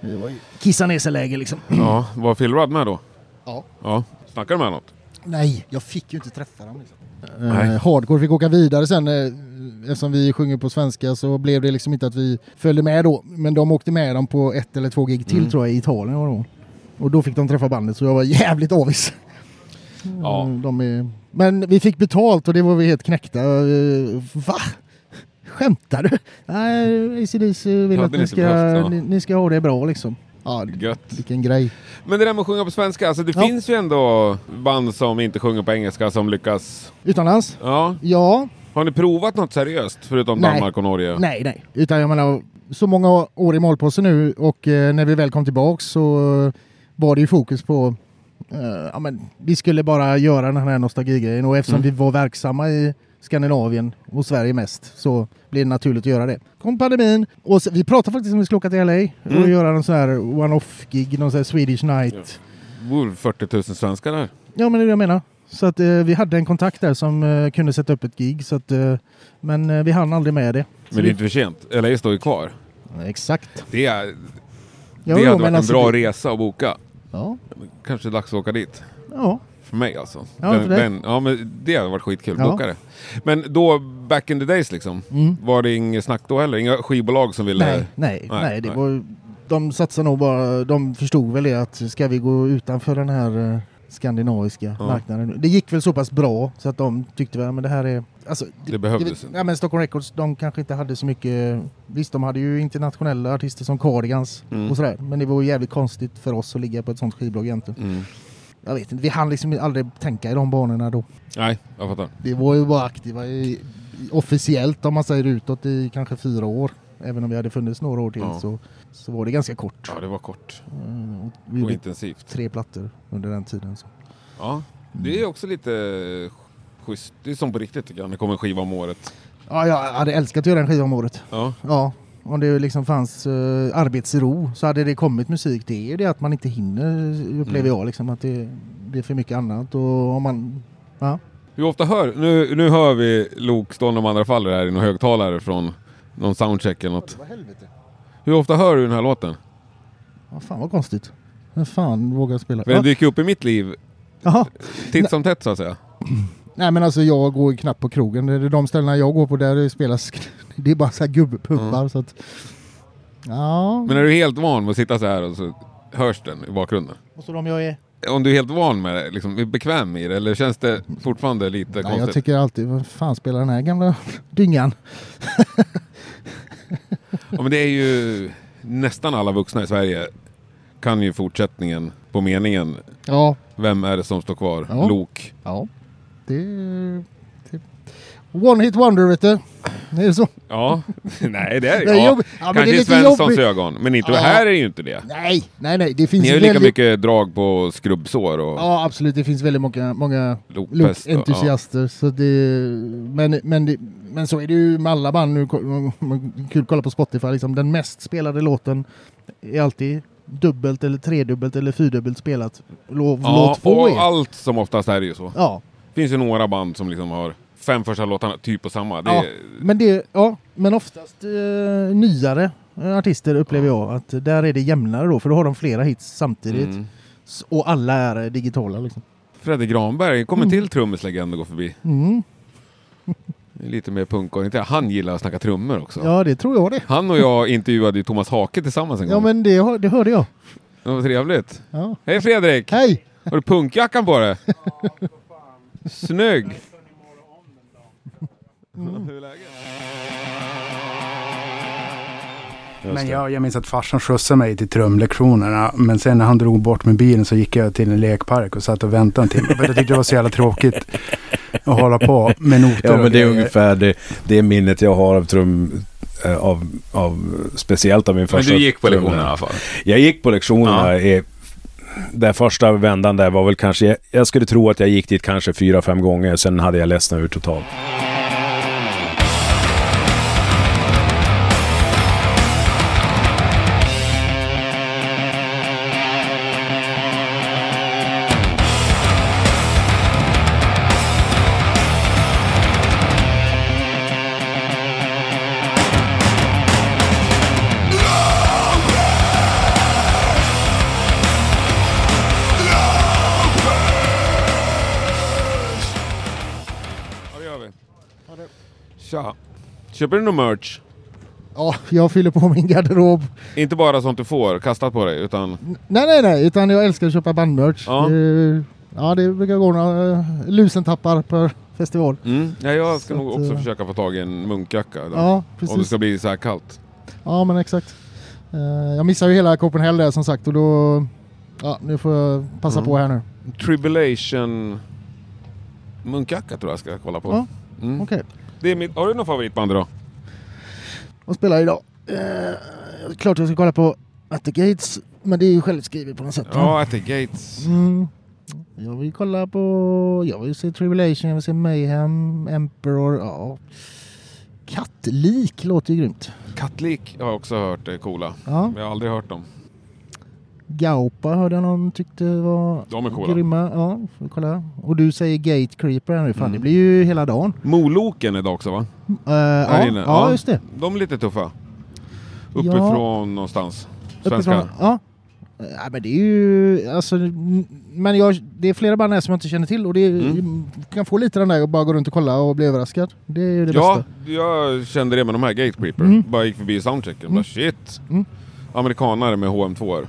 Det var ju kissa ner sig läge liksom. ja. Var Phil Rudd med då? Ja. Ja. Snackade du med något? Nej, jag fick ju inte träffa dem. Liksom. Nej. Eh, hardcore fick åka vidare sen. Eh, eftersom vi sjunger på svenska så blev det liksom inte att vi följde med då. Men de åkte med dem på ett eller två gig till Mm. tror jag i Italien. var det. Och då fick de träffa bandet så jag var jävligt avis. Ja. Eh, De är... Men vi fick betalt och det var vi helt knäckta. Eh, Va? Skämtar du? Nej, ACDC vill att ni ska, ja. ni, ni ska ha det bra liksom. Ja, Gött. vilken grej. Men det där med att sjunga på svenska, alltså det Ja. finns ju ändå band som inte sjunger på engelska som lyckas. Utomlands? Ja. Ja, Har ni provat något seriöst förutom Nej. Danmark och Norge? nej, nej. Utan jag menar, så många år i malpåse nu och eh, när vi väl kom tillbaks så var det ju fokus på eh, ja, men vi skulle bara göra den här nostalgigrejen och eftersom Mm. vi var verksamma i Skandinavien och Sverige mest så blev det naturligt att göra det. Kom pandemin och vi pratade faktiskt om att vi skulle åka till LA och Mm. göra en sån här one-off-gig, någon sån här Swedish night. Bor 40 000 svenskar där. Ja, men det är det jag menar. Så att eh, vi hade en kontakt där som eh, kunde sätta upp ett gig, så att, eh, men eh, vi hann aldrig med det. Så Men det är inte för sent. LA står ju kvar. Exakt. Det, är, Ja, det jo, hade varit en alltså bra det- resa att boka. Ja, Kanske dags att åka dit. ja. För mig alltså. Ja, för dig. ja, men det hade varit skitkul. Ja. Boka det. Men då, back in the days liksom. Mm. Var det inget snack då heller? Inga skivbolag som ville... Nej, nej, Nej, nej, det nej. var de satsade nog bara, de förstod väl det att ska vi gå utanför den här eh, skandinaviska Ja. marknaden. Det gick väl så pass bra så att de tyckte väl men det här är... Alltså, Det behövdes. ja, men Stockholm Records, de kanske inte hade så mycket... Visst, de hade ju internationella artister som Cardigans Mm. och sådär. Men det var ju jävligt konstigt för oss att ligga på ett sånt skivbolag egentligen. Mm. Jag vet inte, vi hann liksom aldrig tänka i de banorna då. Nej, jag fattar. Vi var ju bara aktiva i, officiellt om man säger utåt i kanske fyra år. Även om vi hade funnits några år till Ja. så, så var det ganska kort. Ja, det var kort Mm, och vi och intensivt. tre plattor under den tiden. Så. Ja, det är också lite schysst. Det är som på riktigt tycker jag, när det kommer en skiva om året. Ja, jag hade älskat att göra en skiva om året. Ja, Ja, om det liksom fanns uh, arbetsro så hade det kommit musik. Det är ju det att man inte hinner upplever Mm. jag. Liksom, att det, det är för mycket annat. Och om man, ja. Hur ofta hör, nu, nu hör vi Lok stå om andra faller här i någon högtalare från någon soundcheck eller något. Hur ofta hör du den här låten? Ja, fan vad konstigt. Vem fan vågar spela? För den dyker upp i mitt liv titt som tätt så att säga. Nej men alltså jag går knappt på krogen. Det är de ställena jag går på där det spelas, det är bara så här gubbpubbar Mm. så att... Ja. Men är du helt van med att sitta så här och så hörs den i bakgrunden? Och så de jag är... Om du är helt van med det, liksom, är bekväm i det, eller känns det fortfarande lite Nej, konstigt? jag tycker alltid, vad fan spelar den här gamla dyngan? Ja, men det är ju nästan alla vuxna i Sverige kan ju fortsättningen på meningen. Ja. Vem är det som står kvar? Ja. Lok. Ja. Det... det One hit wonder vet du. Det är så. Ja, nej det är Det är ja. Ja, Kanske det är i Svenssons jobbigt. ögon, men inte Ja. här är det ju inte det. Nej, nej, nej. Det finns Ni har ju lika väldigt... mycket drag på skrubbsår och Ja, absolut. Det finns väldigt många, många Luke-entusiaster. Så det, men, men, det, men så är det ju med alla band nu. Kul att kolla på Spotify. Liksom, den mest spelade låten är alltid dubbelt eller tredubbelt eller fyrdubbelt spelat. Låt, Ja, låt få och er. allt som oftast är det ju så. Ja, Det finns ju några band som liksom har fem första låtarna typ på samma. Det ja, är, men, det, ja, men oftast eh, nyare eh, artister upplever jag att där är det jämnare då. För då har de flera hits samtidigt. mm. Och alla är digitala. Liksom. Fredde Granberg, kom en Mm. till trummislegend att gå förbi. Mm. Lite mer punkorienterad. Han gillar att snacka trummor också. Ja, det tror jag det. Han och jag intervjuade ju Thomas Hake tillsammans en Ja, gång. men det, det hörde jag. Det var trevligt. Ja. Hej Fredrik! Hej! Har du punkjackan på dig? Snygg! Hur är läget? Men jag, jag minns att farsan skjutsade mig till trumlektionerna. Men sen när han drog bort med bilen så gick jag till en lekpark och satt och väntade en timme. För jag tyckte det var så jävla tråkigt att hålla på med noter Ja men det är ungefär det, det minnet jag har av trum, eh, av, av speciellt av min Men första du gick på trum. lektionen i alla fall? Jag gick på lektionerna. i- Den första vändan där var väl kanske, jag, jag skulle tro att jag gick dit kanske fyra, fem gånger. Sen hade jag ledsnat ur totalt. Köper du någon merch? Ja, jag fyller på min garderob. Inte bara sånt du får kastat på dig, utan... Nej, nej, nej, utan jag älskar att köpa bandmerch. Ja. Det, ja, det brukar gå några uh, lusentappar per festival. Mm. Ja, jag ska Så nog att, också eh, försöka få tag i en munkjacka. Då. Ja, Om det precis. ska bli så här kallt. Ja, men exakt. Eh, jag missade ju hela Copenhagen där som sagt och då... Ja, nu får jag passa Mm. på här nu. Tribulation munkjacka tror jag ska kolla på. Ja, Mm. Okej. Det är mitt, har du någon favoritband då? Vad spelar idag? Eh, klart jag ska kolla på At the Gates. Men det är ju självskrivet på något sätt. Ja, At the Gates. Mm. Jag vill kolla på... Jag vill se Tribulation, jag vill se Mayhem, Emperor. Ja. Kattlik låter ju grymt. Kattlik har jag också hört är coola. Ja. Men jag har aldrig hört dem. Gaupa hörde jag någon tyckte var De är coola. grymma. Ja, får kolla. Och du säger Gate Creeper här nu. Fan, Mm. det blir ju hela dagen. Moloken idag också va? Uh, ja, ja, Ja. just det. De är lite tuffa. Uppifrån någonstans. Svenska. Uppifrån- Ja. Ja, men det är ju... Alltså, men jag, det är flera band här som jag inte känner till och det är, Mm. kan få lite den där och bara gå runt och kolla och bli överraskad. Det är ju det Ja, bästa. jag kände det med de här Gate Creeper. Mm. Bara gick förbi soundchecken. Bara Mm. shit. Mm. Amerikanare med HM2.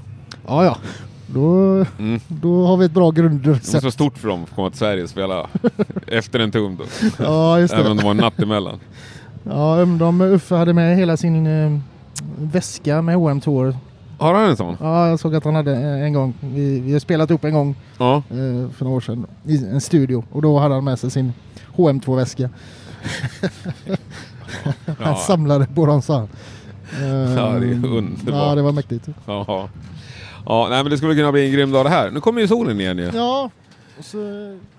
Ja, ja. Då, Mm. då har vi ett bra Det måste grundrecept. vara stort för dem att komma till Sverige och spela efter en tum då. Ja, just Även om det. det var en natt emellan. Ja, de Uffe hade med hela sin eh, väska med hm Tour. Har han en sån? Ja, jag såg att han hade eh, en gång. Vi, vi har spelat upp en gång Ja. eh, för några år sedan i en studio och då hade han med sig sin HM2-väska. Han Ja, samlade på dem han. Eh, Ja, det är underbart. Ja, det var mäktigt. ja. Ja, nej men det skulle kunna bli en grym dag det här. Nu kommer ju solen igen ju. Ja, och så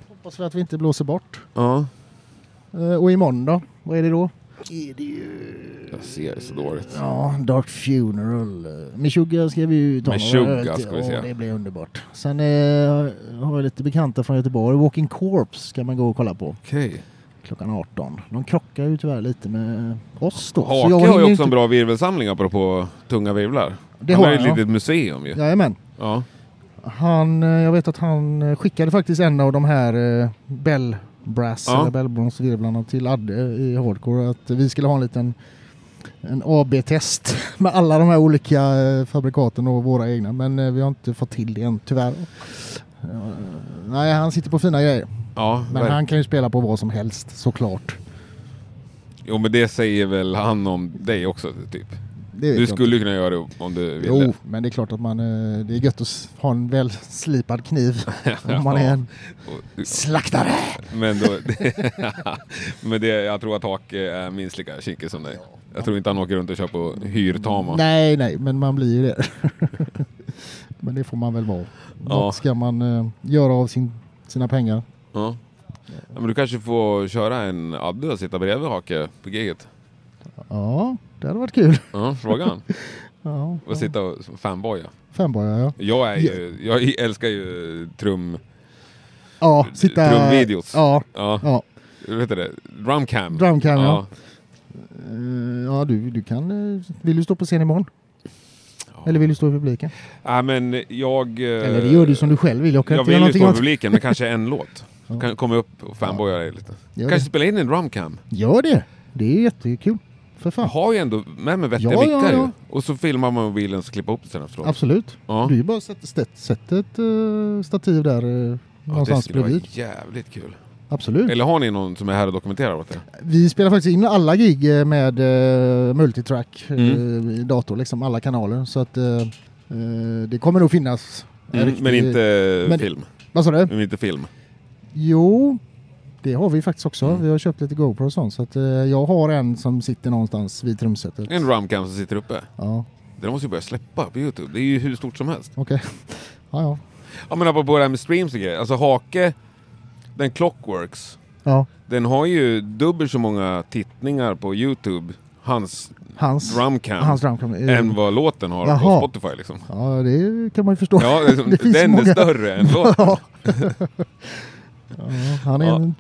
hoppas vi att vi inte blåser bort. Ja. Eh, och imorgon då? Vad är det då? Är det ju... Jag ser så dåligt. Ja, Dark Funeral. Meshuggah ska vi ju ta Meshuggah ska vi se. Ja, det blir underbart. Sen eh, har jag lite bekanta från Göteborg. Walking Corpse ska man gå och kolla på Okej. klockan 18. De krockar ju tyvärr lite med oss då. så Hake jag har ju också inte- en bra virvelsamling apropå tunga virvlar. Det han har har ett ja. litet museum ju. Jajamän. Ja. Han, eh, jag vet att han eh, skickade faktiskt en av de här eh, Bell Brass Ja. eller Bellbronsvirvlarna till Adde i Hardcore. Att vi skulle ha en liten en AB-test med alla de här olika eh, fabrikaten och våra egna. Men vi har inte fått till det än tyvärr. Nej, han sitter på fina grejer. Ja, Men han kan ju spela på vad som helst såklart. Jo men det säger väl han om dig också typ. Det Du skulle kunna göra det om du ville. Jo, men det är klart att man, eh, det är gött att ha en väl slipad kniv om man är en slaktare. Men, då, men det, jag tror att Hake är minst lika kinkig som dig. Jag tror inte han åker runt och kör på hyrtama. Nej, nej, men man blir ju det. men det får man väl vara. Ja. Vad ska man eh, göra av sin, sina pengar? Ja. Ja, men du kanske får köra en Adde och sitta bredvid Hake på giget. Ja, det hade varit kul. Ja, fråga han. Ja, Och sitta och fanboya. Femboja, ja. Jag, är ju, jag älskar ju trum... Ja, sitta... Trumvideos. Ja, Ja, ja. vad heter det? Drumcam. Drumcam, ja. ja. Eh, Ja, du, du kan... eh, Vill du stå på scen imorgon? Ja. Eller vill du stå i publiken? Ja, men jag... eh, Eller det gör du som du själv vill. Jag kan Jag vill ju stå i publiken, men kanske en låt. Ja. Kan komma upp och fanboya dig lite. Gör Kanske det. spela in en drumcam. Gör det! Det är jättekul. För Jag fan. har ju ändå med mig vettiga Ja, ja, mickar ja. ju. Och så filmar man mobilen och så klipper upp det sen efteråt. Absolut. Ja. Du är ju bara att sätta, sätta, sätta ett eh, stativ där uh, Ja, det någonstans skulle vara bredvid. jävligt kul. Absolut. Eller har ni någon som är här och dokumenterar åt er? Vi spelar faktiskt in alla gig eh, med uh, multitrack eh, Mm. i dator, liksom alla kanaler. Så att eh, eh, det kommer nog finnas. Mm, riktig- men inte men- film? Vad sa du? Men inte film? Jo, det har vi faktiskt också. Mm. Vi har köpt lite GoPro och sånt. Så att, eh, jag har en som sitter någonstans vid trumsetet. En drumcam som sitter uppe? Ja, Den måste ju börja släppa på Youtube. Det är ju hur stort som helst. okej. ja, ja. Ja men apropå det här med streams och grejer. Alltså Hake, den Clockworks, ja. den har ju dubbelt så många tittningar på Youtube, hans Hans, drumcam, hans drumcam. eh, än vad låten har Jaha. på Spotify liksom. Ja, det kan man ju förstå. Ja, det är Det den är större än låten. Ja. ja, han är Ja. en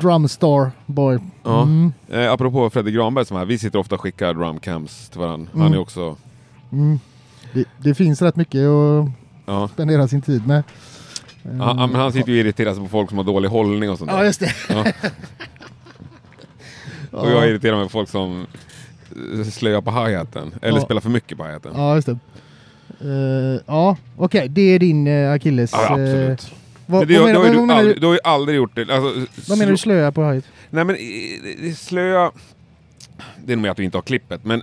drumstar boy. Ja. Mm, Eh, apropå Fredrik Granberg som är här, vi sitter ofta och skickar drumcams till varandra. Han Mm. är också... mm. Det, det finns rätt mycket att Ja. spendera sin tid med. Eh, Han, han- han sitter ju och irriterar sig på folk som har dålig hållning och sånt Ja, där. just det. Ja. Och jag irriterar mig på folk som eh, slöar på hi-haten. Eller Ja. spelar för mycket på hi-haten. Ja, just det. Eh, ja, okej. Det är din uh, akilles... Ja, eh, absolut. Vad, det, vad, då menar, har ju vad, du, menar aldrig, du, du har ju aldrig gjort det. Alltså, vad menar du slöa på höjd? Nej men slöa... det är nog mer att du inte har klippet. Men,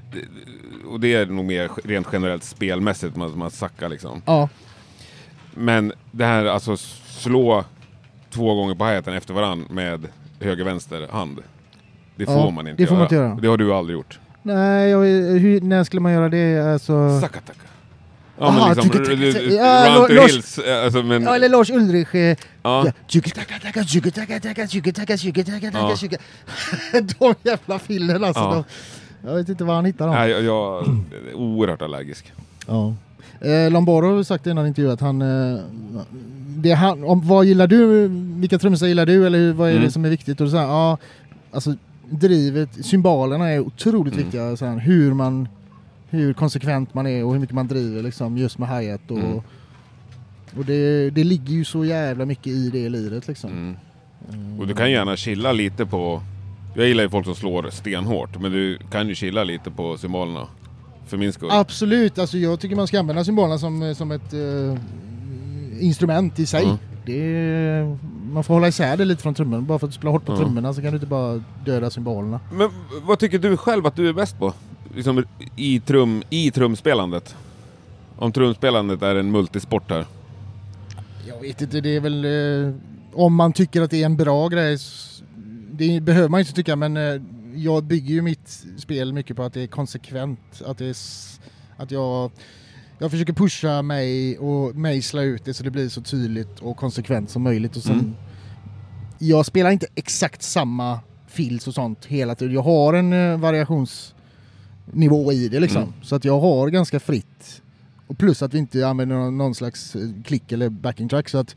och det är nog mer rent generellt spelmässigt, man, man sackar liksom. Ja, Men det här alltså slå två gånger på hi efter varann med höger-vänster hand. Det får Ja, man inte det får göra. man inte göra. Det har du aldrig gjort. nej, jag, hur, när skulle man göra det? Alltså... Sakataka. Ja men liksom, run to hills. eh, Alltså, men, Ja, eller Lars Ulrich. Ja. De jävla fillen alltså. Ja. Jag vet inte var han hittar dem. Nej, jag, jag är oerhört allergisk. Ja. Eh, Lombardo har sagt i en intervju att han... Eh, det han om, vad gillar du? Vilka trummisar gillar du? Eller vad är Mm. det som är viktigt? Och så här, ja, alltså drivet, symbolerna är otroligt Mm. viktiga. Så här, hur man... Hur konsekvent man är och hur mycket man driver liksom just med hi-hat och... Mm. Och det, det ligger ju så jävla mycket i det liret liksom. Mm. Och du kan gärna chilla lite på... Jag gillar ju folk som slår stenhårt, men du kan ju chilla lite på symbolerna. För min skull. Absolut, alltså jag tycker man ska använda symbolerna som, som ett eh, instrument i sig. Mm. Det, man får hålla isär det lite från trummorna. Bara för att du spelar hårt på Mm. trummorna så kan du inte bara döda symbolerna. Men vad tycker du själv att du är bäst på? Liksom i, trum, i trumspelandet? Om trumspelandet är en multisport här. Jag vet inte, det är väl... Eh, om man tycker att det är en bra grej, det behöver man inte tycka, men eh, jag bygger ju mitt spel mycket på att det är konsekvent. Att, det är, att jag, jag försöker pusha mig och mejsla ut det så det blir så tydligt och konsekvent som möjligt. Och sen, Mm. Jag spelar inte exakt samma fills och sånt hela tiden. Jag har en eh, variationsnivå i det liksom. Mm. Så att jag har ganska fritt. Och plus att vi inte använder någon, någon slags eh, klick eller backing track så att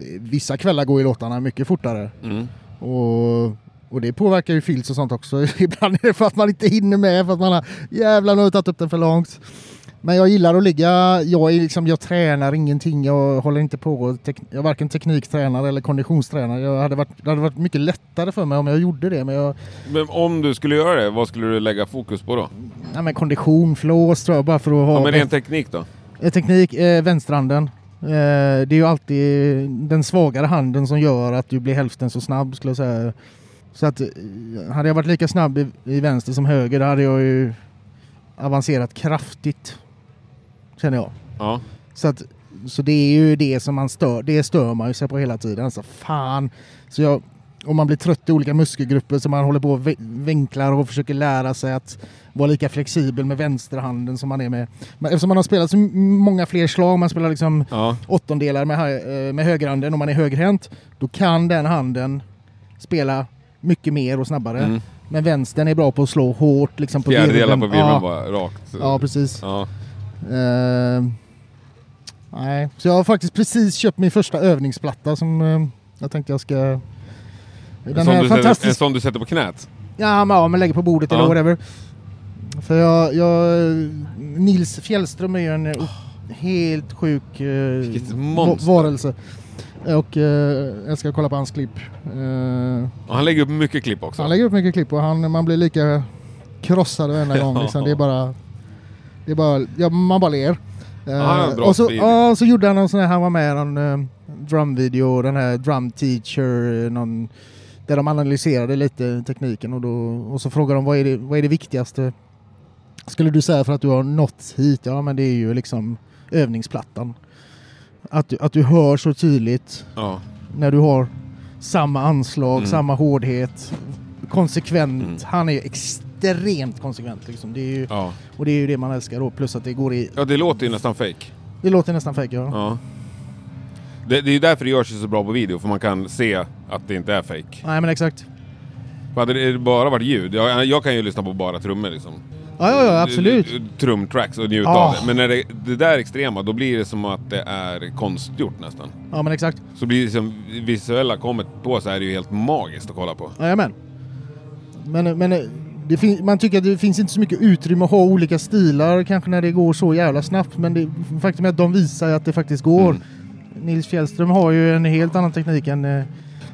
eh, vissa kvällar går ju låtarna mycket fortare. Mm. Och, och det påverkar ju fills och sånt också. Ibland är det för att man inte hinner med för att man har jävlar nu tagit upp den för långt. Men jag gillar att ligga, jag, är liksom, jag tränar ingenting, jag håller inte på tek, jag är varken tekniktränare eller konditionstränare. Jag hade varit, det hade varit mycket lättare för mig om jag gjorde det. Men jag, Men om du skulle göra det, vad skulle du lägga fokus på då? ja, men kondition, flås tror jag bara för att ha Ja, men rent teknik då? Eh, Teknik, eh, vänsterhanden. Eh, det är ju alltid den svagare handen som gör att du blir hälften så snabb skulle jag säga. Så att eh, hade jag varit lika snabb i, i vänster som höger då hade jag ju avancerat kraftigt. Känner jag. Ja. Så, att, så det är ju det som man stör, det stör man ju sig på hela tiden. Alltså fan. Så jag, om man blir trött i olika muskelgrupper så man håller på och vinklar och försöker lära sig att vara lika flexibel med vänsterhanden som man är med. Men eftersom man har spelat så många fler slag, man spelar liksom Ja. åttondelar med, eh, med högerhanden och man är högerhänt, då kan den handen spela mycket mer och snabbare. Mm. Men vänstern är bra på att slå hårt liksom på Fjärdedelar på virveln ja, bara rakt. Ja, precis. Ja. Eh, nej, så jag har faktiskt precis köpt min första övningsplatta som eh, jag tänkte jag ska... En, Den sån här sätter, en sån du sätter på knät? Ja, men, ja, men lägger på bordet Ja. eller whatever. För jag, jag... Nils Fjällström är ju en oh, helt sjuk eh, varelse. Och eh, jag ska kolla på hans klipp. Eh, Och han lägger upp mycket klipp också. han lägger upp mycket klipp och han, man blir lika krossad varenda gång. Liksom. Det är bara... Det är bara ja, man bara ler. Eh, bra och så, ja, så gjorde han en sån här, han var med i någon uh, drumvideo, den här Drum Teacher, eh, någon, där de analyserade lite tekniken och, då, och så frågade de vad är, det, vad är det viktigaste skulle du säga för att du har nått hit? Ja men det är ju liksom övningsplattan. Att du, att du hör så tydligt Ja. när du har samma anslag, Mm. samma hårdhet, konsekvent. Mm. Han är ju extremt konsekvent liksom. Det är ju, Ja. och det är ju det man älskar då. Plus att det går i... ja, det låter ju nästan fake. Det låter nästan fake ja. Ja. Det, det är ju därför det görs ju så bra på video, för man kan se att det inte är fake. Nej men exakt. För Hade det bara varit ljud, jag, jag kan ju lyssna på bara trummor liksom. Ja ja, ja absolut. Trumtracks och njuta Ah. av det. Men när det, det där är extrema, då blir det som att det är konstgjort nästan. Ja men exakt. Så blir det som visuella kommer på så är det ju helt magiskt att kolla på. Jajamän. Men, men man tycker att det finns inte så mycket utrymme att ha olika stilar kanske när det går så jävla snabbt. Men det, faktum är att de visar att det faktiskt går. Mm. Nils Fjällström har ju en helt annan teknik än eh,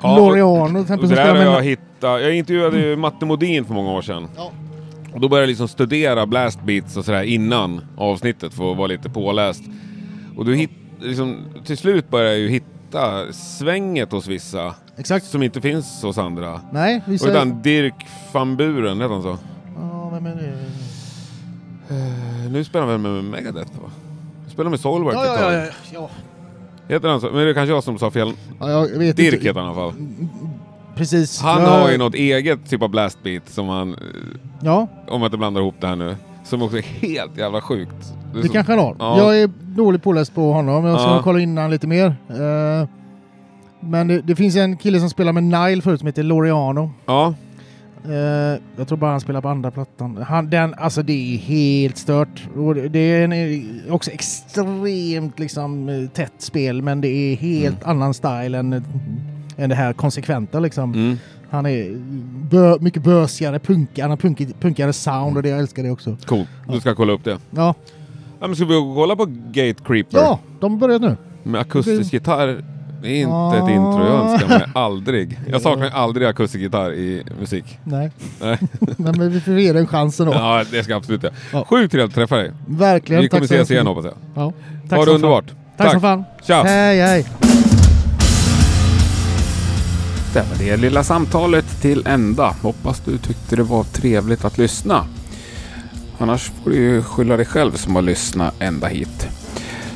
Ja, Loriano till exempel. det där har jag hittat. Jag intervjuade ju Matte Modin för många år sedan. Ja. Och då började jag liksom studera blast beats och sådär innan avsnittet för att vara lite påläst. Och du hitt, liksom, till slut började jag ju hitta svänget hos vissa Exakt. som inte finns hos andra. Nej, Och vissa... utan Dirk van Buren, heter han så? Eh, nu spelar han väl med Megadeth va? Spelar med Soilwork Ja, ett ja, tag. ja, ja. Heter han så? Men det är kanske jag som sa fel. ja jag vet Dirk inte. heter han i alla fall. Precis. Han ja, har ju något eget typ av blastbeat som han, eh, Ja, om jag inte blandar ihop det här nu, som också är helt jävla sjukt. är det så- kanske han har. Ja. Jag är dåligt påläst på honom. Jag ska Ja. kolla in han lite mer. Eh, men det, det finns en kille som spelar med Nile förut som heter Loreano. Ja, Eh, jag tror bara han spelar på andra plattan. Han, den, alltså det är helt stört. Och det- det är en, också extremt liksom, eh, tätt spel men det är helt annan style än, eh, än det här konsekventa liksom. mm. Han är bö, mycket bösigare, punkigare, han har punkig, punkigare sound och det, jag älskar det också. cool. Du ska kolla upp det. Ja, Ja, men ska vi kolla på Gate Creeper? ja de har börjat nu. Med akustisk gitarr. Det är inte Ah. ett intro jag önskar mig aldrig. Jag saknar aldrig akustisk gitarr i musik. Nej, Nej. Men vi får ge den chansen då. Ja, det ska jag absolut göra. Ja. Sjukt trevligt att träffa dig. Verkligen. Vi kommer tack så ses hemskt igen hoppas jag. Ja, tack Ha det underbart. Fan. Tack, som fan. Tja! Hej, hej. Det var det lilla samtalet till ända. Hoppas du tyckte det var trevligt att lyssna. Annars får du ju skylla dig själv som har lyssnat ända hit.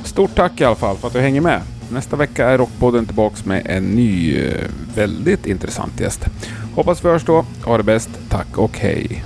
Stort tack i alla fall för att du hänger med. Nästa vecka är Rockpodden tillbaks med en ny, eh, väldigt intressant gäst. Hoppas vi hörs då. Ha det bäst. Tack och hej.